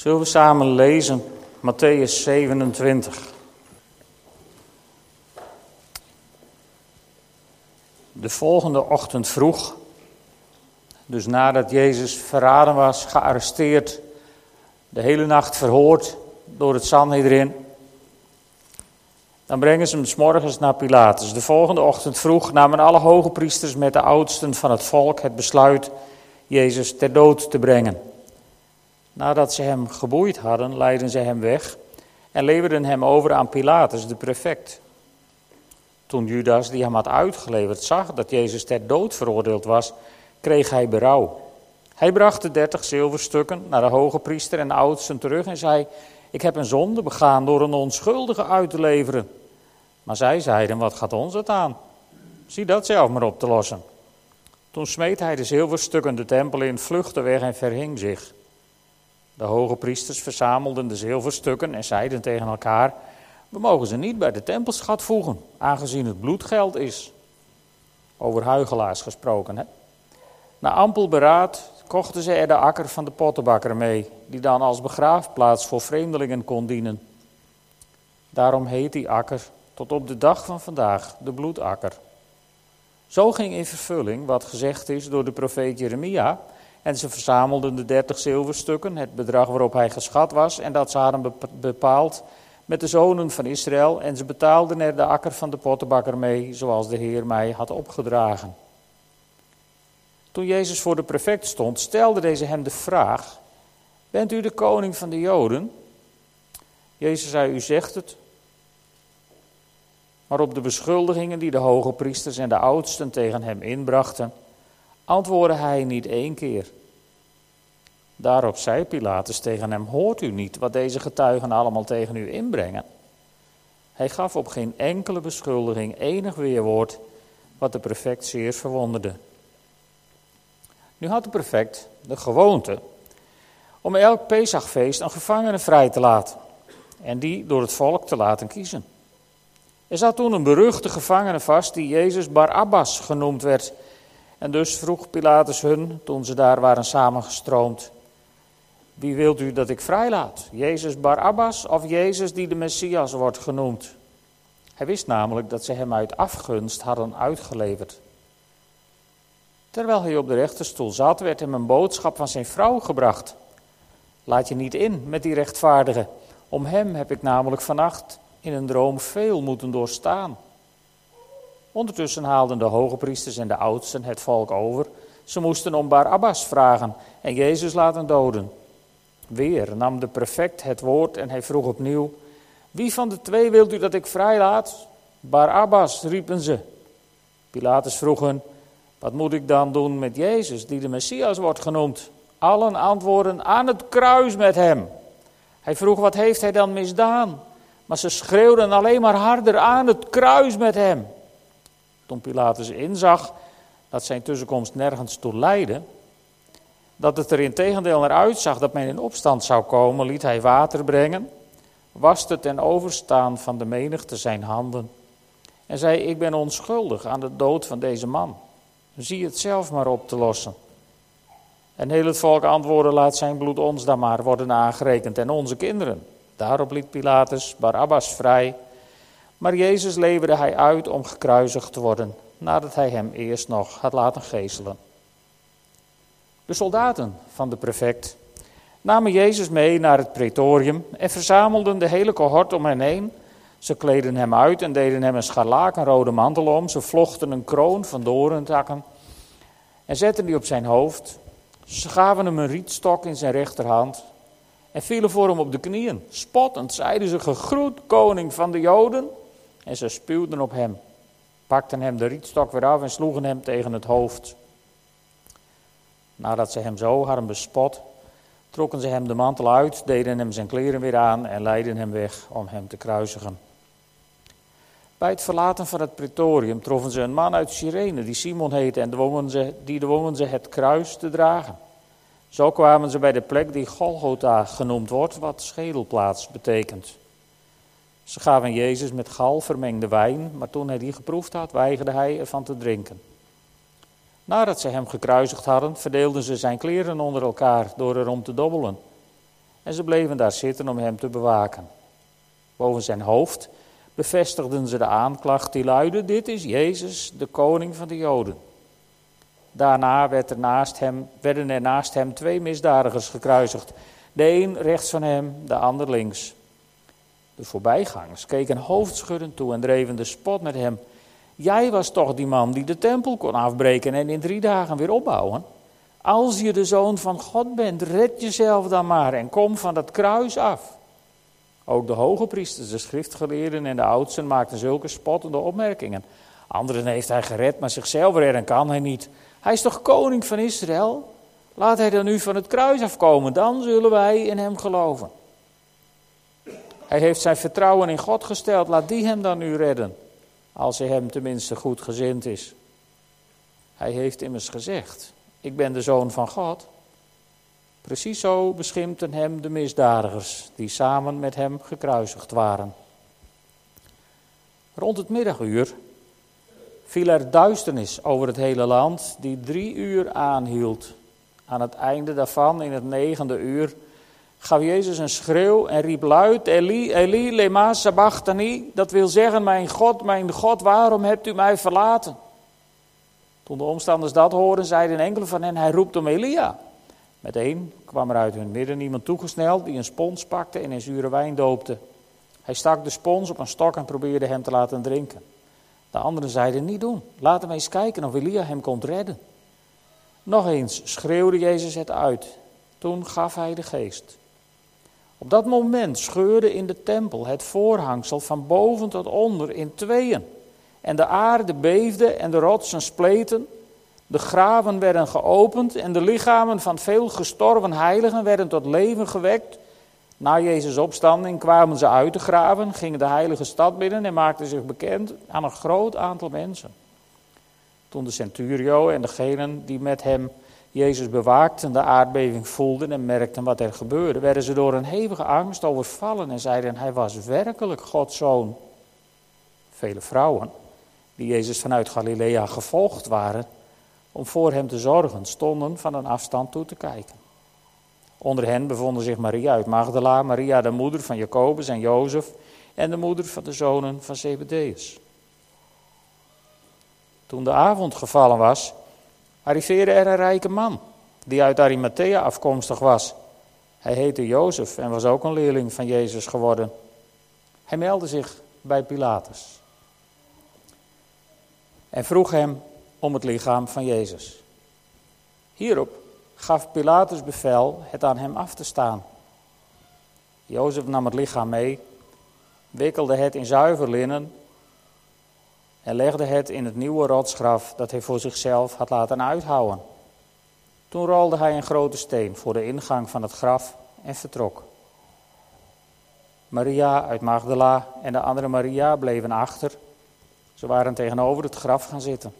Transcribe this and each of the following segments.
Zullen we samen lezen Matthäus 27? De volgende ochtend vroeg, dus nadat Jezus verraden was, gearresteerd, de hele nacht verhoord door het Sanhedrin, dan brengen ze hem s morgens naar Pilatus. De volgende ochtend vroeg namen alle hoge priesters met de oudsten van het volk het besluit Jezus ter dood te brengen. Nadat ze hem geboeid hadden, leidden ze hem weg en leverden hem over aan Pilatus, de prefect. Toen Judas, die hem had uitgeleverd, zag dat Jezus ter dood veroordeeld was, kreeg hij berouw. Hij bracht de dertig zilverstukken naar de hoge priester en de oudsten terug en zei: Ik heb een zonde begaan door een onschuldige uit te leveren. Maar zij zeiden: Wat gaat ons het aan? Zie dat zelf maar op te lossen. Toen smeet hij de zilverstukken de tempel in, vluchtte weg en verhing zich. De hoge priesters verzamelden de zilverstukken en zeiden tegen elkaar: We mogen ze niet bij de tempelschat voegen, aangezien het bloedgeld is. Over huigelaars gesproken, hè? Na ampel beraad kochten ze er de akker van de pottenbakker mee, die dan als begraafplaats voor vreemdelingen kon dienen. Daarom heet die akker tot op de dag van vandaag de bloedakker. Zo ging in vervulling wat gezegd is door de profeet Jeremia en ze verzamelden de dertig zilverstukken, het bedrag waarop hij geschat was, en dat ze hadden bepaald met de zonen van Israël. En ze betaalden er de akker van de pottenbakker mee, zoals de Heer mij had opgedragen. Toen Jezus voor de prefect stond, stelde deze hem de vraag: Bent u de koning van de Joden? Jezus zei: U zegt het. Maar op de beschuldigingen die de hoge priesters en de oudsten tegen hem inbrachten, antwoordde hij niet één keer. Daarop zei Pilatus tegen hem: Hoort u niet wat deze getuigen allemaal tegen u inbrengen? Hij gaf op geen enkele beschuldiging enig weerwoord, wat de prefect zeer verwonderde. Nu had de prefect de gewoonte om elk Pesachfeest een gevangene vrij te laten en die door het volk te laten kiezen. Er zat toen een beruchte gevangene vast die Jezus Barabbas genoemd werd. En dus vroeg Pilatus hun, toen ze daar waren samengestroomd, wie wilt u dat ik vrijlaat? Jezus Barabbas of Jezus die de Messias wordt genoemd? Hij wist namelijk dat ze hem uit afgunst hadden uitgeleverd. Terwijl hij op de rechterstoel zat, werd hem een boodschap van zijn vrouw gebracht. Laat je niet in met die rechtvaardige. Om hem heb ik namelijk vannacht in een droom veel moeten doorstaan. Ondertussen haalden de hoge priesters en de oudsten het volk over. Ze moesten om Barabbas vragen en Jezus laten doden. Weer nam de prefect het woord en hij vroeg opnieuw: Wie van de twee wilt u dat ik vrijlaat? Barabbas, riepen ze. Pilatus vroeg hen: Wat moet ik dan doen met Jezus, die de Messias wordt genoemd? Allen antwoorden: Aan het kruis met hem. Hij vroeg: Wat heeft hij dan misdaan? Maar ze schreeuwden alleen maar harder aan het kruis met hem. Toen Pilatus inzag dat zijn tussenkomst nergens toe leidde, dat het er in tegendeel naar uitzag dat men in opstand zou komen, liet hij water brengen, waste ten overstaan van de menigte zijn handen en zei: Ik ben onschuldig aan de dood van deze man. Zie het zelf maar op te lossen. En heel het volk antwoordde: Laat zijn bloed ons dan maar worden aangerekend en onze kinderen. Daarop liet Pilatus Barabbas vrij, maar Jezus leverde hij uit om gekruisigd te worden, nadat hij hem eerst nog had laten geeselen. De soldaten van de prefect namen Jezus mee naar het pretorium en verzamelden de hele cohort om hen heen. Ze kleden hem uit en deden hem een scharlakenrode mantel om. Ze vlochten een kroon van dorentakken en zetten die op zijn hoofd. Ze gaven hem een rietstok in zijn rechterhand en vielen voor hem op de knieën. Spottend zeiden ze: Gegroet, koning van de Joden. En ze spuwden op hem, pakten hem de rietstok weer af en sloegen hem tegen het hoofd. Nadat ze hem zo hadden bespot, trokken ze hem de mantel uit, deden hem zijn kleren weer aan en leidden hem weg om hem te kruisigen. Bij het verlaten van het pretorium troffen ze een man uit Cyrene, die Simon heette, en dwongen ze, die dwongen ze het kruis te dragen. Zo kwamen ze bij de plek die Golgotha genoemd wordt, wat schedelplaats betekent. Ze gaven Jezus met gal vermengde wijn, maar toen hij die geproefd had, weigerde hij ervan te drinken. Nadat ze hem gekruisigd hadden, verdeelden ze zijn kleren onder elkaar door erom te dobbelen. En ze bleven daar zitten om hem te bewaken. Boven zijn hoofd bevestigden ze de aanklacht die luidde: Dit is Jezus, de koning van de Joden. Daarna werd er hem, werden er naast hem twee misdadigers gekruisigd. De een rechts van hem, de ander links. De voorbijgangers keken hoofdschuddend toe en dreven de spot met hem. Jij was toch die man die de tempel kon afbreken en in drie dagen weer opbouwen? Als je de zoon van God bent, red jezelf dan maar en kom van dat kruis af. Ook de hoge priesters, de schriftgeleerden en de oudsten maakten zulke spottende opmerkingen. Anderen heeft hij gered, maar zichzelf redden kan hij niet. Hij is toch koning van Israël? Laat hij dan nu van het kruis afkomen, dan zullen wij in hem geloven. Hij heeft zijn vertrouwen in God gesteld, laat die hem dan nu redden, als hij hem tenminste goed gezind is. Hij heeft immers gezegd, ik ben de zoon van God. Precies zo beschimpten hem de misdadigers die samen met hem gekruisigd waren. Rond het middaguur viel er duisternis over het hele land, die drie uur aanhield. Aan het einde daarvan, in het negende uur, gaf Jezus een schreeuw en riep luid: Eli, Eli, lema sabachthani. Dat wil zeggen: Mijn God, mijn God, waarom hebt u mij verlaten? Toen de omstanders dat hoorden, zeiden enkele van hen: Hij roept om Elia. Meteen kwam er uit hun midden iemand toegesneld die een spons pakte en in zure wijn doopte. Hij stak de spons op een stok en probeerde hem te laten drinken. De anderen zeiden: Niet doen, laten we eens kijken of Elia hem kon redden. Nog eens schreeuwde Jezus het uit. Toen gaf hij de geest. Op dat moment scheurde in de tempel het voorhangsel van boven tot onder in tweeën. En de aarde beefde en de rotsen spleten. De graven werden geopend en de lichamen van veel gestorven heiligen werden tot leven gewekt. Na Jezus' opstanding kwamen ze uit de graven, gingen de heilige stad binnen en maakten zich bekend aan een groot aantal mensen. Toen de centurio en degenen die met hem Jezus bewaakten de aardbeving voelden en merkten wat er gebeurde, werden ze door een hevige angst overvallen en zeiden: Hij was werkelijk Gods zoon. Vele vrouwen, die Jezus vanuit Galilea gevolgd waren om voor hem te zorgen, stonden van een afstand toe te kijken. Onder hen bevonden zich Maria uit Magdala, Maria de moeder van Jacobus en Jozef en de moeder van de zonen van Zebedeus. Toen de avond gevallen was, arriveerde er een rijke man, die uit Arimathea afkomstig was. Hij heette Jozef en was ook een leerling van Jezus geworden. Hij meldde zich bij Pilatus en vroeg hem om het lichaam van Jezus. Hierop gaf Pilatus bevel het aan hem af te staan. Jozef nam het lichaam mee, wikkelde het in zuiver linnen en legde het in het nieuwe rotsgraf dat hij voor zichzelf had laten uithouwen. Toen rolde hij een grote steen voor de ingang van het graf en vertrok. Maria uit Magdala en de andere Maria bleven achter. Ze waren tegenover het graf gaan zitten.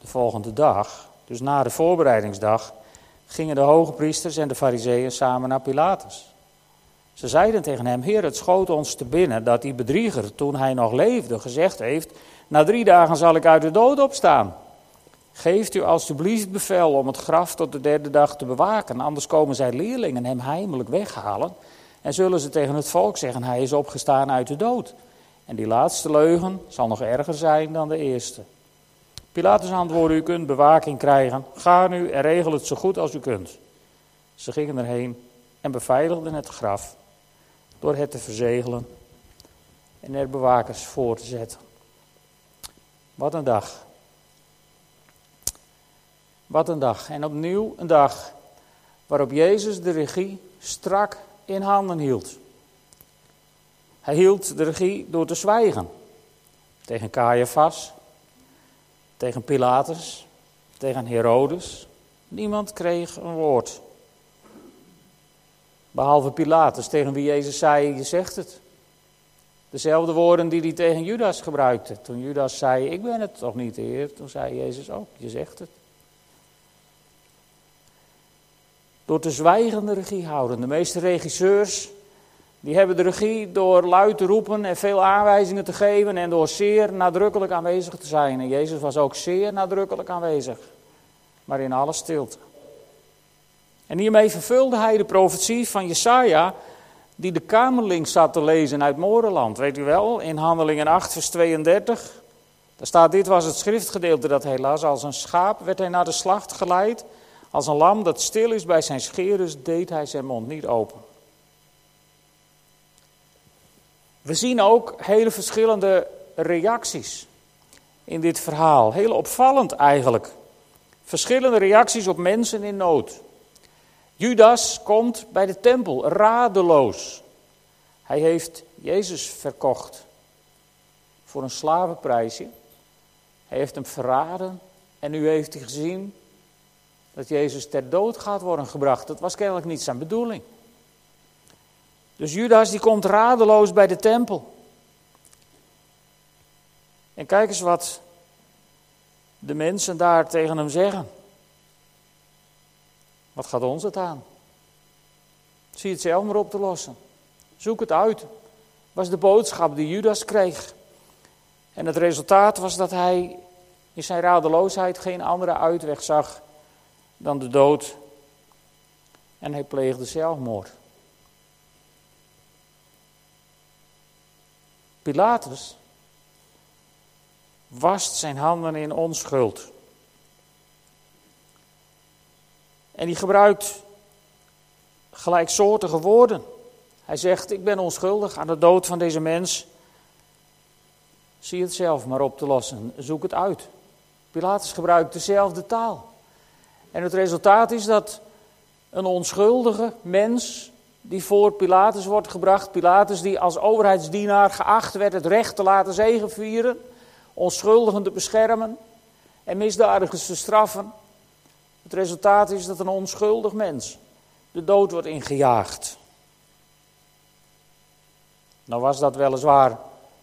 De volgende dag, dus na de voorbereidingsdag, gingen de hoge priesters en de fariseeën samen naar Pilatus. Ze zeiden tegen hem, Heer, het schoot ons te binnen dat die bedrieger, toen hij nog leefde, gezegd heeft, na drie dagen zal ik uit de dood opstaan. Geeft u alstublieft bevel om het graf tot de derde dag te bewaken, anders komen zijn leerlingen hem heimelijk weghalen en zullen ze tegen het volk zeggen, hij is opgestaan uit de dood. En die laatste leugen zal nog erger zijn dan de eerste. Pilatus antwoordde, u kunt bewaking krijgen, ga nu en regel het zo goed als u kunt. Ze gingen erheen en beveiligden het graf door het te verzegelen en er bewakers voor te zetten. Wat een dag. Wat een dag. En opnieuw een dag waarop Jezus de regie strak in handen hield. Hij hield de regie door te zwijgen. Tegen Caiaphas, tegen Pilatus, tegen Herodes. Niemand kreeg een woord. Behalve Pilatus, tegen wie Jezus zei, je zegt het. Dezelfde woorden die hij tegen Judas gebruikte. Toen Judas zei, ik ben het toch niet, Heer. Toen zei Jezus ook, je zegt het. Door te zwijgende regie houden. De meeste regisseurs, die hebben de regie door luid te roepen en veel aanwijzingen te geven en door zeer nadrukkelijk aanwezig te zijn. En Jezus was ook zeer nadrukkelijk aanwezig, maar in alle stilte. En hiermee vervulde hij de profetie van Jesaja, die de kamerling zat te lezen uit Moreland. Weet u wel, in Handelingen 8, vers 32. Daar staat, dit was het schriftgedeelte dat hij las. Als een schaap werd hij naar de slacht geleid. Als een lam dat stil is bij zijn scheerders, deed hij zijn mond niet open. We zien ook hele verschillende reacties in dit verhaal. Heel opvallend eigenlijk. Verschillende reacties op mensen in nood. Judas komt bij de tempel, radeloos. Hij heeft Jezus verkocht voor een slavenprijsje. Hij heeft hem verraden en nu heeft hij gezien dat Jezus ter dood gaat worden gebracht. Dat was kennelijk niet zijn bedoeling. Dus Judas die komt radeloos bij de tempel. En kijk eens wat de mensen daar tegen hem zeggen. Wat gaat ons het aan? Zie het zelf maar op te lossen. Zoek het uit. Was de boodschap die Judas kreeg. En het resultaat was dat hij in zijn radeloosheid geen andere uitweg zag dan de dood. En hij pleegde zelfmoord. Pilatus wast zijn handen in onschuld. En die gebruikt gelijksoortige woorden. Hij zegt: Ik ben onschuldig aan de dood van deze mens. Zie het zelf maar op te lossen. Zoek het uit. Pilatus gebruikt dezelfde taal. En het resultaat is dat een onschuldige mens die voor Pilatus wordt gebracht, Pilatus die als overheidsdienaar geacht werd het recht te laten zegenvieren, onschuldigen te beschermen en misdadigers te straffen. Het resultaat is dat een onschuldig mens de dood wordt ingejaagd. Nou was dat weliswaar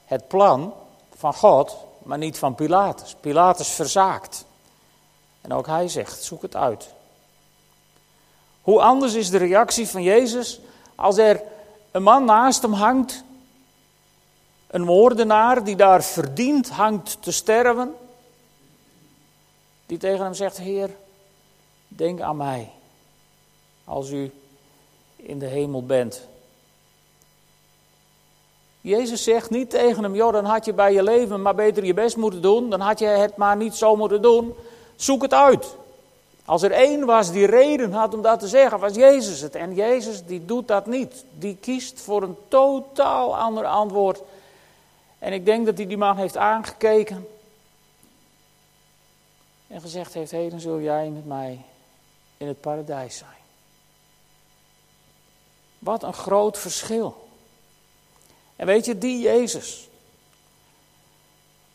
het plan van God, maar niet van Pilatus. Pilatus verzaakt. En ook hij zegt: zoek het uit. Hoe anders is de reactie van Jezus als er een man naast hem hangt, een moordenaar die daar verdient hangt te sterven, die tegen hem zegt: Heer, denk aan mij als u in de hemel bent. Jezus zegt niet tegen hem, joh, dan had je bij je leven maar beter je best moeten doen, dan had je het maar niet zo moeten doen. Zoek het uit. Als er één was die reden had om dat te zeggen, was Jezus het. En Jezus die doet dat niet. Die kiest voor een totaal ander antwoord. En ik denk dat hij die man heeft aangekeken. En gezegd heeft, heden zul jij met mij in het paradijs zijn. Wat een groot verschil. En weet je, die Jezus.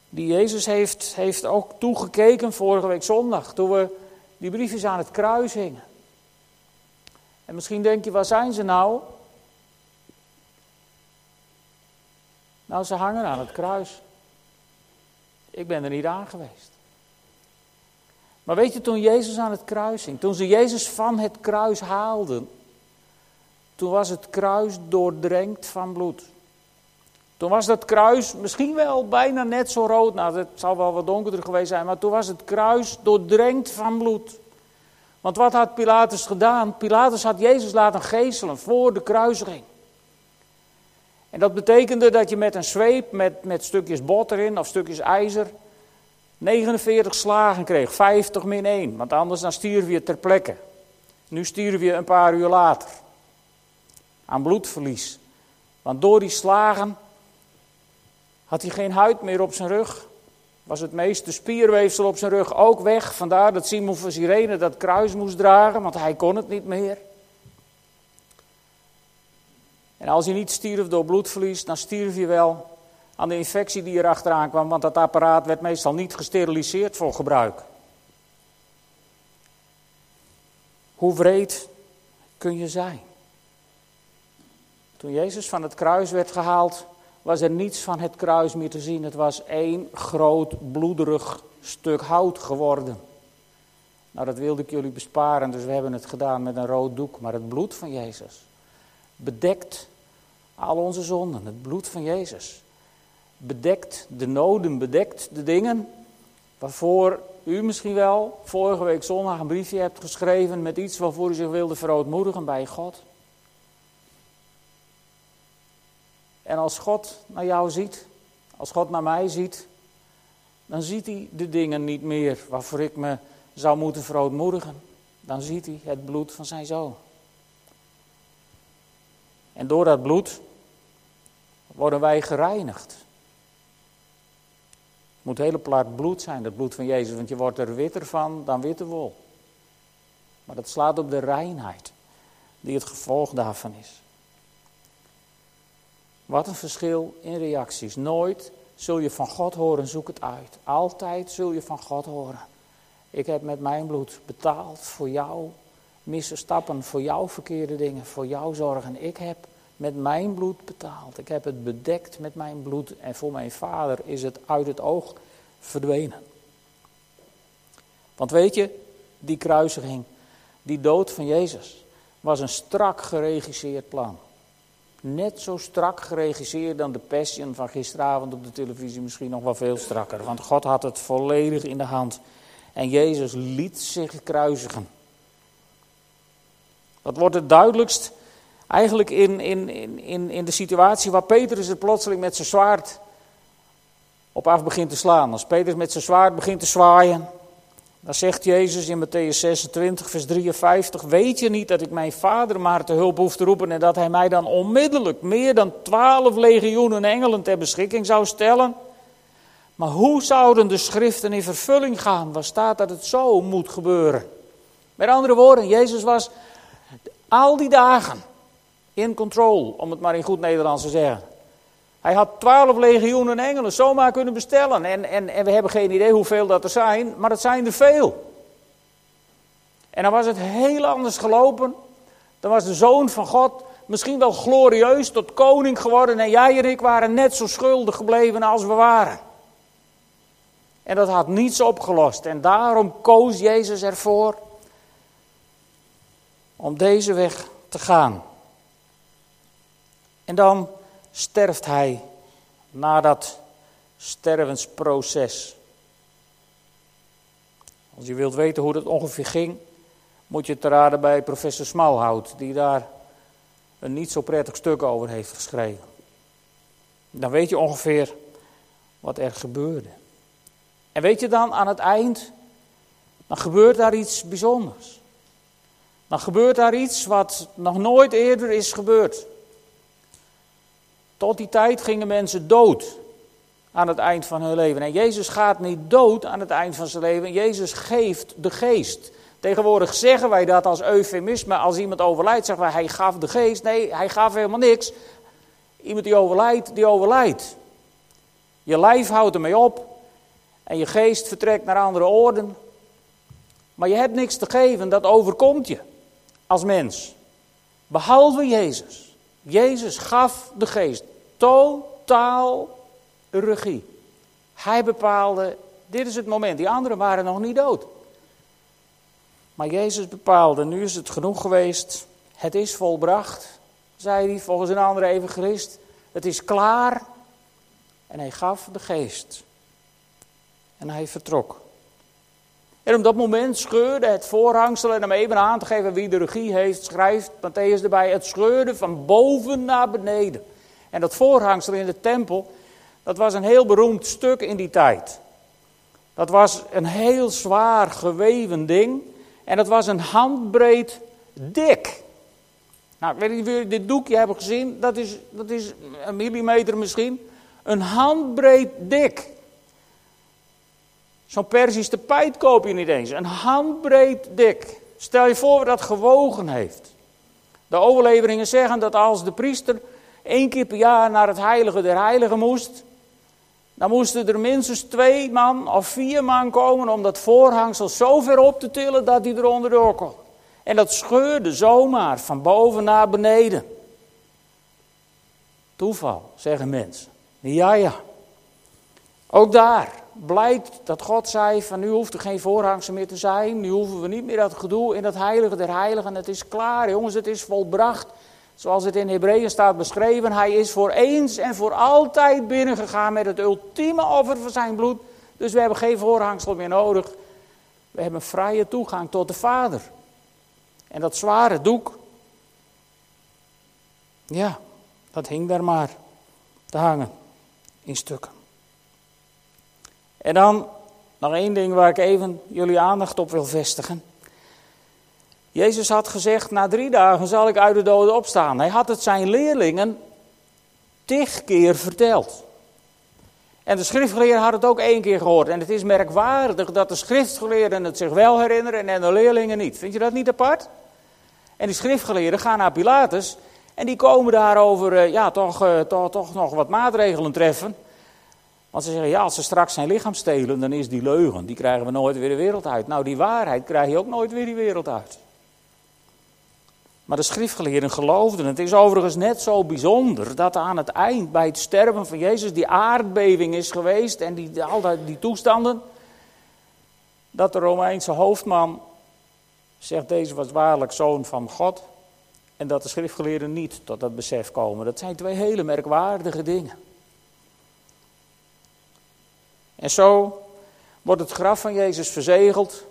Die Jezus heeft, heeft ook toegekeken vorige week zondag. Toen we die briefjes aan het kruis hingen. En misschien denk je, waar zijn ze nou? Nou, ze hangen aan het kruis. Ik ben er niet aan geweest. Maar weet je, toen Jezus aan het kruis hing, toen ze Jezus van het kruis haalden, toen was het kruis doordrenkt van bloed. Toen was dat kruis misschien wel bijna net zo rood. Nou, het zal wel wat donkerder geweest zijn. Maar toen was het kruis doordrenkt van bloed. Want wat had Pilatus gedaan? Pilatus had Jezus laten geeselen voor de kruisiging. En dat betekende dat je met een zweep, met, met stukjes bot erin of stukjes ijzer, 49 slagen kreeg. 50 min 1. Want anders dan stierf je ter plekke. Nu stierf je een paar uur later. Aan bloedverlies. Want door die slagen had hij geen huid meer op zijn rug. Was het meeste spierweefsel op zijn rug ook weg. Vandaar dat Simon van Sirene dat kruis moest dragen, want hij kon het niet meer. En als hij niet stierf door bloedverlies, dan stierf hij wel aan de infectie die erachteraan kwam, want dat apparaat werd meestal niet gesteriliseerd voor gebruik. Hoe wreed kun je zijn? Toen Jezus van het kruis werd gehaald, was er niets van het kruis meer te zien. Het was één groot bloederig stuk hout geworden. Nou, dat wilde ik jullie besparen, dus we hebben het gedaan met een rood doek. Maar het bloed van Jezus bedekt al onze zonden. Het bloed van Jezus bedekt de noden, bedekt de dingen waarvoor u misschien wel, vorige week zondag een briefje hebt geschreven met iets waarvoor u zich wilde verootmoedigen bij God. En als God naar jou ziet, als God naar mij ziet, dan ziet hij de dingen niet meer waarvoor ik me zou moeten verootmoedigen. Dan ziet hij het bloed van zijn zoon. En door dat bloed worden wij gereinigd. Moet hele plaat bloed zijn, het bloed van Jezus, want je wordt er witter van dan witte wol. Maar dat slaat op de reinheid, die het gevolg daarvan is. Wat een verschil in reacties. Nooit zul je van God horen, zoek het uit. Altijd zul je van God horen. Ik heb met mijn bloed betaald voor jouw misstappen, voor jouw verkeerde dingen, voor jouw zorgen. Ik heb met mijn bloed betaald. Ik heb het bedekt met mijn bloed en voor mijn vader is het uit het oog verdwenen. Want weet je, die kruisiging, die dood van Jezus, was een strak geregisseerd plan. Net zo strak geregisseerd dan de Passion van gisteravond op de televisie, misschien nog wel veel strakker. Want God had het volledig in de hand. En Jezus liet zich kruisigen. Dat wordt het duidelijkst eigenlijk in, in, in, in de situatie waar Petrus het plotseling met zijn zwaard op af begint te slaan. Als Petrus met zijn zwaard begint te zwaaien, dan zegt Jezus in Matthäus 26, vers 53, weet je niet dat ik mijn vader maar te hulp hoef te roepen en dat hij mij dan onmiddellijk meer dan twaalf legioenen engelen ter beschikking zou stellen? Maar hoe zouden de schriften in vervulling gaan? Waar staat dat het zo moet gebeuren? Met andere woorden, Jezus was al die dagen in control, om het maar in goed Nederlands te zeggen. Hij had twaalf legioenen engelen zomaar kunnen bestellen. En, en, en we hebben geen idee hoeveel dat er zijn, maar het zijn er veel. En dan was het heel anders gelopen. Dan was de zoon van God misschien wel glorieus tot koning geworden. En jij en ik waren net zo schuldig gebleven als we waren. En dat had niets opgelost. En daarom koos Jezus ervoor om deze weg te gaan. En dan sterft hij na dat stervensproces. Als je wilt weten hoe dat ongeveer ging, moet je te raden bij professor Smalhout, die daar een niet zo prettig stuk over heeft geschreven. Dan weet je ongeveer wat er gebeurde. En weet je dan aan het eind, dan gebeurt daar iets bijzonders. Dan gebeurt daar iets wat nog nooit eerder is gebeurd. Tot die tijd gingen mensen dood aan het eind van hun leven. En Jezus gaat niet dood aan het eind van zijn leven. Jezus geeft de geest. Tegenwoordig zeggen wij dat als eufemisme. Als iemand overlijdt, zeggen wij hij gaf de geest. Nee, hij gaf helemaal niks. Iemand die overlijdt, die overlijdt. Je lijf houdt ermee op. En je geest vertrekt naar andere orden. Maar je hebt niks te geven, dat overkomt je als mens. Behalve Jezus. Jezus gaf de geest totaal regie. Hij bepaalde, dit is het moment. Die anderen waren nog niet dood. Maar Jezus bepaalde, nu is het genoeg geweest. Het is volbracht, zei hij volgens een andere evangelist. Het is klaar. En hij gaf de geest. En hij vertrok. En op dat moment scheurde het voorhangsel, en om even aan te geven wie de regie heeft, schrijft Matthäus erbij, het scheurde van boven naar beneden. En dat voorhangsel in de tempel, dat was een heel beroemd stuk in die tijd. Dat was een heel zwaar geweven ding. En dat was een handbreed dik. Nou, weet of jullie dit doekje hebben gezien. Dat is, dat is een millimeter misschien. Een handbreed dik. Zo'n Persisch tapijt koop je niet eens. Een handbreed dik. Stel je voor dat gewogen heeft. De overleveringen zeggen dat als de priester één keer per jaar naar het heilige der heiligen moest, dan moesten er minstens twee man of vier man komen om dat voorhangsel zo ver op te tillen dat hij eronder door kon. En dat scheurde zomaar van boven naar beneden. Toeval, zeggen mensen. Ja, ja. Ook daar blijkt dat God zei van nu hoeft er geen voorhangsel meer te zijn. Nu hoeven we niet meer dat gedoe in dat heilige der heiligen. Het is klaar jongens, het is volbracht. Zoals het in Hebreeën staat beschreven, hij is voor eens en voor altijd binnengegaan met het ultieme offer van zijn bloed. Dus we hebben geen voorhangsel meer nodig. We hebben vrije toegang tot de Vader. En dat zware doek, ja, dat hing daar maar te hangen in stukken. En dan nog één ding waar ik even jullie aandacht op wil vestigen. Jezus had gezegd, na drie dagen zal ik uit de doden opstaan. Hij had het zijn leerlingen tig keer verteld. En de schriftgeleerden hadden het ook één keer gehoord. En het is merkwaardig dat de schriftgeleerden het zich wel herinneren en de leerlingen niet. Vind je dat niet apart? En die schriftgeleerden gaan naar Pilatus en die komen daarover uh, ja, toch, uh, toch, toch nog wat maatregelen treffen. Want ze zeggen, ja, als ze straks zijn lichaam stelen, dan is die leugen, die krijgen we nooit weer de wereld uit. Nou, die waarheid krijg je ook nooit weer die wereld uit. Maar de schriftgeleerden geloofden. Het is overigens net zo bijzonder dat aan het eind, bij het sterven van Jezus, die aardbeving is geweest en die, al die toestanden. Dat de Romeinse hoofdman zegt, deze was waarlijk zoon van God. En dat de schriftgeleerden niet tot dat besef komen. Dat zijn twee hele merkwaardige dingen. En zo wordt het graf van Jezus verzegeld.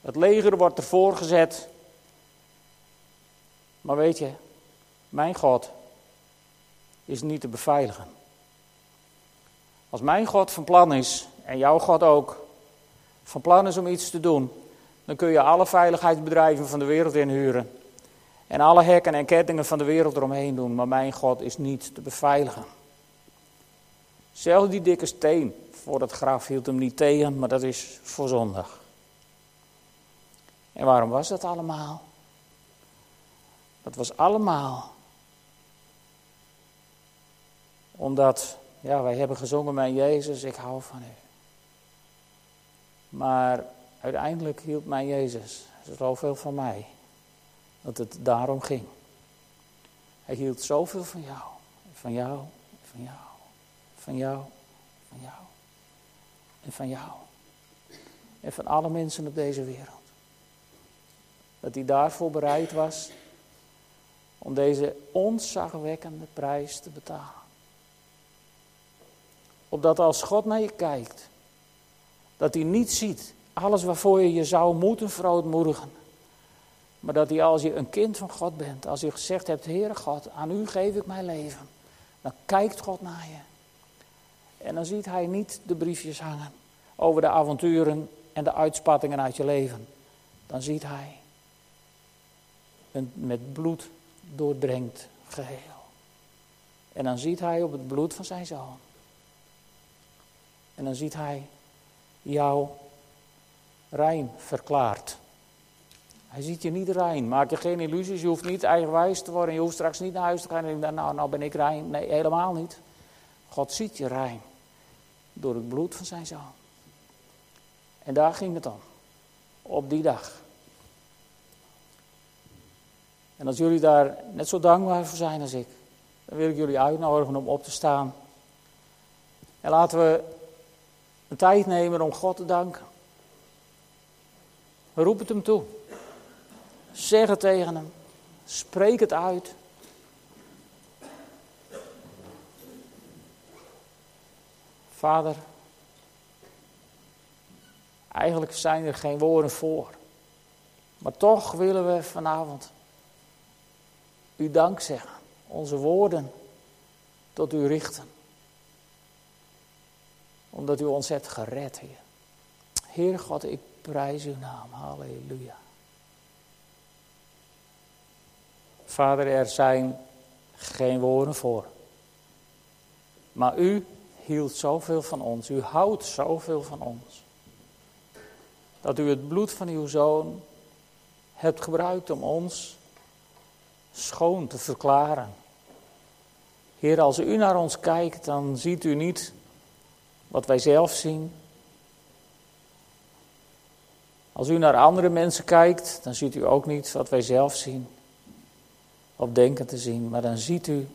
Het leger wordt ervoor gezet. Maar weet je, mijn God is niet te beveiligen. Als mijn God van plan is, en jouw God ook, van plan is om iets te doen, dan kun je alle veiligheidsbedrijven van de wereld inhuren. En alle hekken en kettingen van de wereld eromheen doen. Maar mijn God is niet te beveiligen. Zelfs die dikke steen voor het graf hield hem niet tegen, maar dat is voor zondag. En waarom was dat allemaal? Dat was allemaal omdat, ja, wij hebben gezongen mijn Jezus, ik hou van u. Maar uiteindelijk hield mijn Jezus zoveel van mij, dat het daarom ging. Hij hield zoveel van jou, van jou, van jou, van jou, van jou en van jou. En van alle mensen op deze wereld. Dat hij daarvoor bereid was om deze onzagwekkende prijs te betalen. Opdat als God naar je kijkt, dat hij niet ziet alles waarvoor je je zou moeten verootmoedigen. Maar dat hij als je een kind van God bent, als je gezegd hebt, Heere God, aan u geef ik mijn leven. Dan kijkt God naar je. En dan ziet hij niet de briefjes hangen over de avonturen en de uitspattingen uit je leven. Dan ziet hij een met bloed doordrenkt geheel. En dan ziet hij op het bloed van zijn zoon. En dan ziet hij jou rein verklaard. Hij ziet je niet rein. Maak je geen illusies. Je hoeft niet eigenwijs te worden. Je hoeft straks niet naar huis te gaan en denken, nou, nou ben ik rein. Nee, helemaal niet. God ziet je rein. Door het bloed van zijn zoon. En daar ging het om. Op die dag. En als jullie daar net zo dankbaar voor zijn als ik, dan wil ik jullie uitnodigen om op te staan. En laten we een tijd nemen om God te danken. Roep het hem toe. Zeg het tegen hem. Spreek het uit. Vader, eigenlijk zijn er geen woorden voor. Maar toch willen we vanavond u dank zeggen, onze woorden tot u richten. Omdat u ons hebt gered, Heer. Heer God, ik prijs uw naam. Halleluja. Vader, er zijn geen woorden voor. Maar u hield zoveel van ons. U houdt zoveel van ons. Dat u het bloed van uw zoon hebt gebruikt om ons schoon te verklaren. Heer, als u naar ons kijkt, dan ziet u niet wat wij zelf zien. Als u naar andere mensen kijkt, dan ziet u ook niet wat wij zelf zien of denken te zien, maar dan ziet u,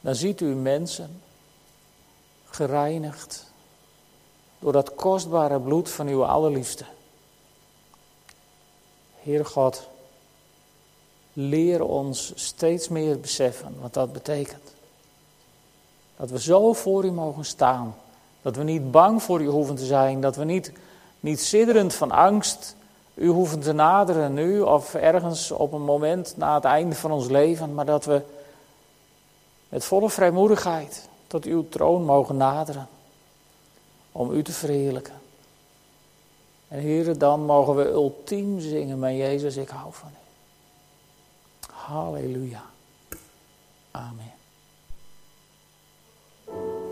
dan ziet u mensen gereinigd door dat kostbare bloed van uw allerliefste. Heer God, leer ons steeds meer beseffen wat dat betekent. Dat we zo voor u mogen staan. Dat we niet bang voor u hoeven te zijn. Dat we niet Niet sidderend van angst, u hoeven te naderen nu of ergens op een moment na het einde van ons leven, maar dat we met volle vrijmoedigheid tot uw troon mogen naderen om u te verheerlijken. En heren, dan mogen we ultiem zingen, mijn Jezus, ik hou van u. Halleluja. Amen.